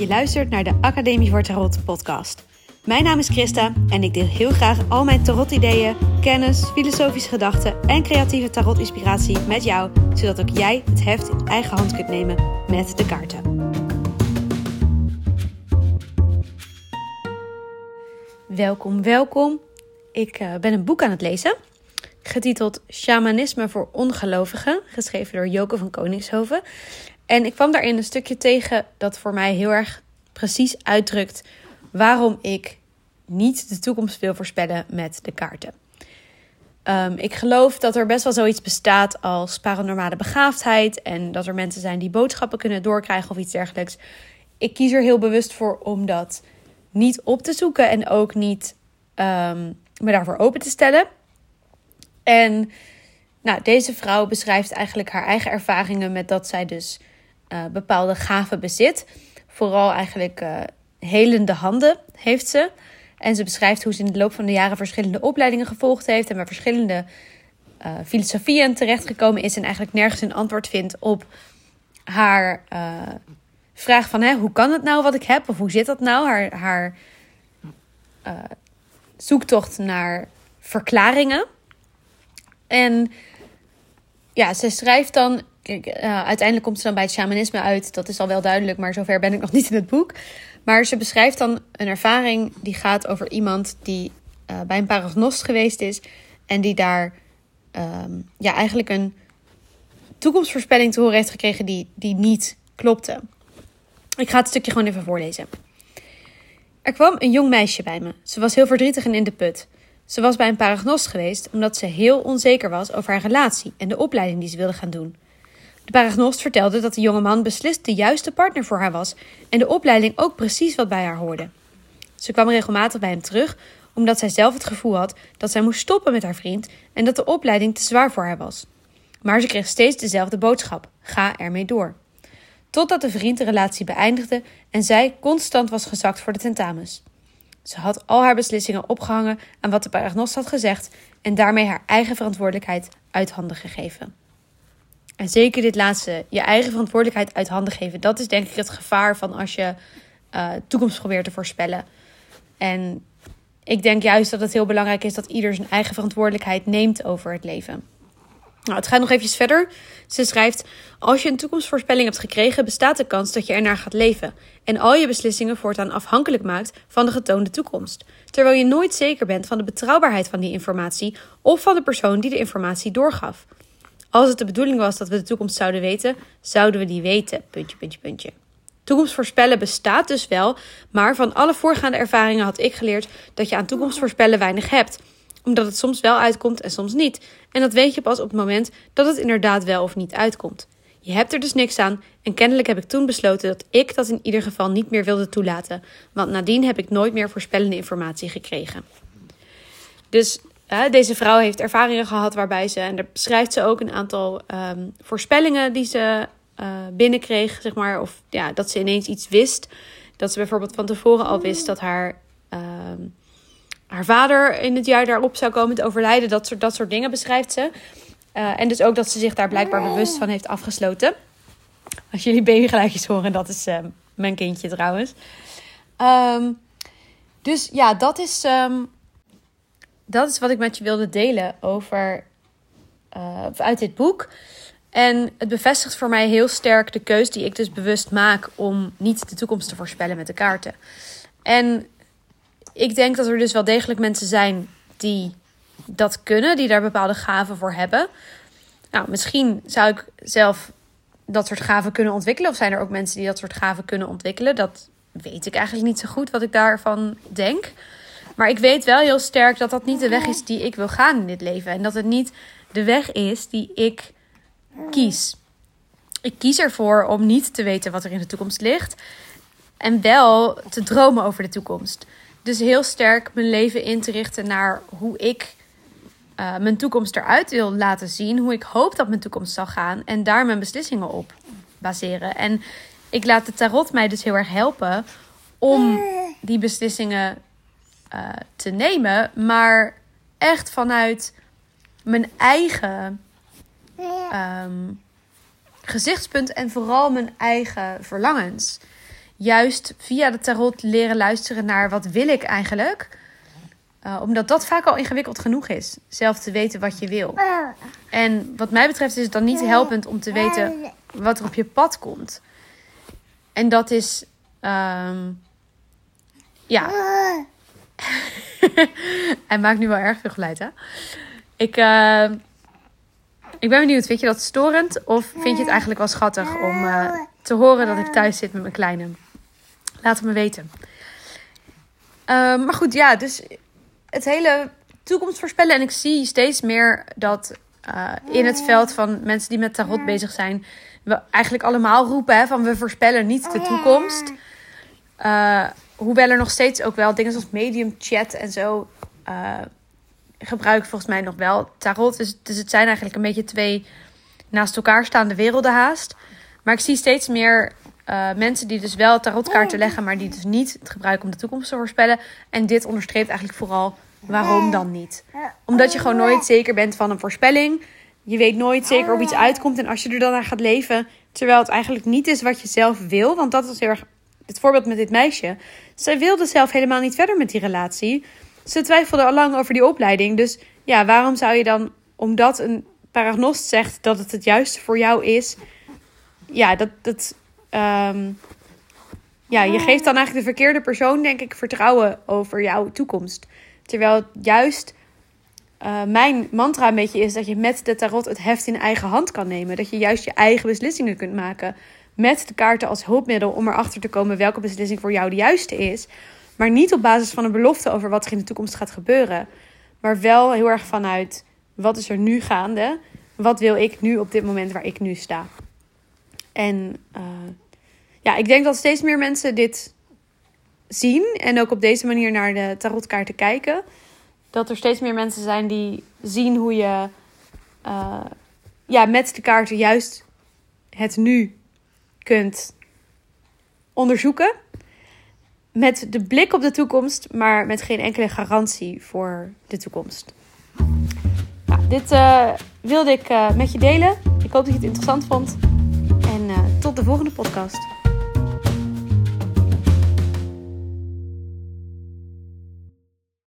Je luistert naar de Academie voor Tarot podcast. Mijn naam is Christa en ik deel heel graag al mijn tarot-ideeën, kennis, filosofische gedachten en creatieve tarot-inspiratie met jou, zodat ook jij het heft in eigen hand kunt nemen met de kaarten. Welkom, welkom. Ik eh, ben een boek aan het lezen, getiteld Shamanisme voor ongelovigen, geschreven door Joke van Koningshoven. En ik kwam daarin een stukje tegen dat voor mij heel erg precies uitdrukt waarom ik niet de toekomst wil voorspellen met de kaarten. Um, ik geloof dat er best wel zoiets bestaat als paranormale begaafdheid en dat er mensen zijn die boodschappen kunnen doorkrijgen of iets dergelijks. Ik kies er heel bewust voor om dat niet op te zoeken en ook niet um, me daarvoor open te stellen. En nou, deze vrouw beschrijft eigenlijk haar eigen ervaringen met dat zij dus uh, bepaalde gaven bezit. Vooral eigenlijk uh, helende handen heeft ze. En ze beschrijft hoe ze in de loop van de jaren verschillende opleidingen gevolgd heeft en bij verschillende uh, filosofieën terechtgekomen is en eigenlijk nergens een antwoord vindt op haar vraag van hè, hoe kan het nou wat ik heb of hoe zit dat nou? Haar, haar zoektocht naar verklaringen. En ja, ze schrijft dan Uh, uiteindelijk komt ze dan bij het shamanisme uit. Dat is al wel duidelijk, maar zover ben ik nog niet in het boek. Maar ze beschrijft dan een ervaring die gaat over iemand die uh, bij een paragnost geweest is. En die daar um, ja, eigenlijk een toekomstvoorspelling te horen heeft gekregen die, die niet klopte. Ik ga het stukje gewoon even voorlezen. Er kwam een jong meisje bij me. Ze was heel verdrietig en in de put. Ze was bij een paragnost geweest omdat ze heel onzeker was over haar relatie en de opleiding die ze wilde gaan doen. De paragnost vertelde dat de jonge man beslist de juiste partner voor haar was en de opleiding ook precies wat bij haar hoorde. Ze kwam regelmatig bij hem terug omdat zij zelf het gevoel had dat zij moest stoppen met haar vriend en dat de opleiding te zwaar voor haar was. Maar ze kreeg steeds dezelfde boodschap: ga ermee door. Totdat de vriend de relatie beëindigde en zij constant was gezakt voor de tentamens. Ze had al haar beslissingen opgehangen aan wat de paragnost had gezegd en daarmee haar eigen verantwoordelijkheid uit handen gegeven. En zeker dit laatste, je eigen verantwoordelijkheid uit handen geven. Dat is denk ik het gevaar van als je uh, toekomst probeert te voorspellen. En ik denk juist dat het heel belangrijk is dat ieder zijn eigen verantwoordelijkheid neemt over het leven. Nou, het gaat nog eventjes verder. Ze schrijft: Als je een toekomstvoorspelling hebt gekregen, bestaat de kans dat je ernaar gaat leven. En al je beslissingen voortaan afhankelijk maakt van de getoonde toekomst. Terwijl je nooit zeker bent van de betrouwbaarheid van die informatie of van de persoon die de informatie doorgaf. Als het de bedoeling was dat we de toekomst zouden weten, zouden we die weten. Puntje, puntje, puntje. Toekomst voorspellen bestaat dus wel, maar van alle voorgaande ervaringen had ik geleerd dat je aan toekomst voorspellen weinig hebt. Omdat het soms wel uitkomt en soms niet. En dat weet je pas op het moment dat het inderdaad wel of niet uitkomt. Je hebt er dus niks aan en kennelijk heb ik toen besloten dat ik dat in ieder geval niet meer wilde toelaten, want nadien heb ik nooit meer voorspellende informatie gekregen. Dus deze vrouw heeft ervaringen gehad waarbij ze, en daar beschrijft ze ook een aantal um, voorspellingen die ze uh, binnenkreeg, zeg maar. Of ja, dat ze ineens iets wist. Dat ze bijvoorbeeld van tevoren al wist dat haar, uh, haar vader in het jaar daarop zou komen te overlijden. Dat soort, dat soort dingen beschrijft ze. Uh, en dus ook dat ze zich daar blijkbaar bewust van heeft afgesloten. Als jullie babygeluidjes horen, dat is ehm, mijn kindje trouwens. Dus ja, dat is dat is wat ik met je wilde delen over uh, uit dit boek. En het bevestigt voor mij heel sterk de keus die ik dus bewust maak om niet de toekomst te voorspellen met de kaarten. En ik denk dat er dus wel degelijk mensen zijn die dat kunnen, die daar bepaalde gaven voor hebben. Nou, misschien zou ik zelf dat soort gaven kunnen ontwikkelen. Of zijn er ook mensen die dat soort gaven kunnen ontwikkelen? Dat weet ik eigenlijk niet zo goed wat ik daarvan denk. Maar ik weet wel heel sterk dat dat niet de weg is die ik wil gaan in dit leven. En dat het niet de weg is die ik kies. Ik kies ervoor om niet te weten wat er in de toekomst ligt. En wel te dromen over de toekomst. Dus heel sterk mijn leven in te richten naar hoe ik uh, mijn toekomst eruit wil laten zien. Hoe ik hoop dat mijn toekomst zal gaan. En daar mijn beslissingen op baseren. En ik laat de tarot mij dus heel erg helpen om die beslissingen uh, te nemen, maar echt vanuit mijn eigen um, gezichtspunt en vooral mijn eigen verlangens. juist via de tarot leren luisteren naar wat wil ik eigenlijk. Uh, omdat dat vaak al ingewikkeld genoeg is. Zelf te weten wat je wil. En wat mij betreft is het dan niet helpend om te weten wat er op je pad komt. En dat is. Um, ja. Hij maakt nu wel erg veel geluid, hè? Ik, uh, ik ben benieuwd. Vind je dat storend? Of vind je het eigenlijk wel schattig om uh, te horen dat ik thuis zit met mijn kleine? Laat het me weten. Uh, maar goed, ja, dus het hele toekomst voorspellen. En ik zie steeds meer dat uh, in het veld van mensen die met tarot bezig zijn, we eigenlijk allemaal roepen hè, van we voorspellen niet de toekomst. Uh, hoewel er nog steeds ook wel dingen zoals medium chat en zo uh, gebruiken volgens mij nog wel tarot. Dus, dus het zijn eigenlijk een beetje twee naast elkaar staande werelden haast. Maar ik zie steeds meer uh, mensen die dus wel tarotkaarten leggen, maar die dus niet het gebruiken om de toekomst te voorspellen. En dit onderstreept eigenlijk vooral waarom dan niet. Omdat je gewoon nooit zeker bent van een voorspelling. Je weet nooit zeker of iets uitkomt. En als je er dan naar gaat leven, terwijl het eigenlijk niet is wat je zelf wil. Want dat is heel erg het voorbeeld met dit meisje. Zij wilde zelf helemaal niet verder met die relatie. Ze twijfelde al lang over die opleiding. Dus ja, waarom zou je dan, omdat een paragnost zegt dat het het juiste voor jou is, ja, dat, dat um, ja, je geeft dan eigenlijk de verkeerde persoon, denk ik, vertrouwen over jouw toekomst. Terwijl juist uh, mijn mantra een beetje is dat je met de tarot het heft in eigen hand kan nemen. Dat je juist je eigen beslissingen kunt maken. Met de kaarten als hulpmiddel om erachter te komen welke beslissing voor jou de juiste is. Maar niet op basis van een belofte over wat er in de toekomst gaat gebeuren. Maar wel heel erg vanuit wat is er nu gaande? Wat wil ik nu op dit moment waar ik nu sta? En uh, ja, ik denk dat steeds meer mensen dit zien en ook op deze manier naar de tarotkaarten kijken. Dat er steeds meer mensen zijn die zien hoe je uh, ja, met de kaarten juist het nu kunt onderzoeken. Met de blik op de toekomst, maar met geen enkele garantie voor de toekomst. Nou, dit uh, wilde ik uh, met je delen. Ik hoop dat je het interessant vond. En tot de volgende podcast.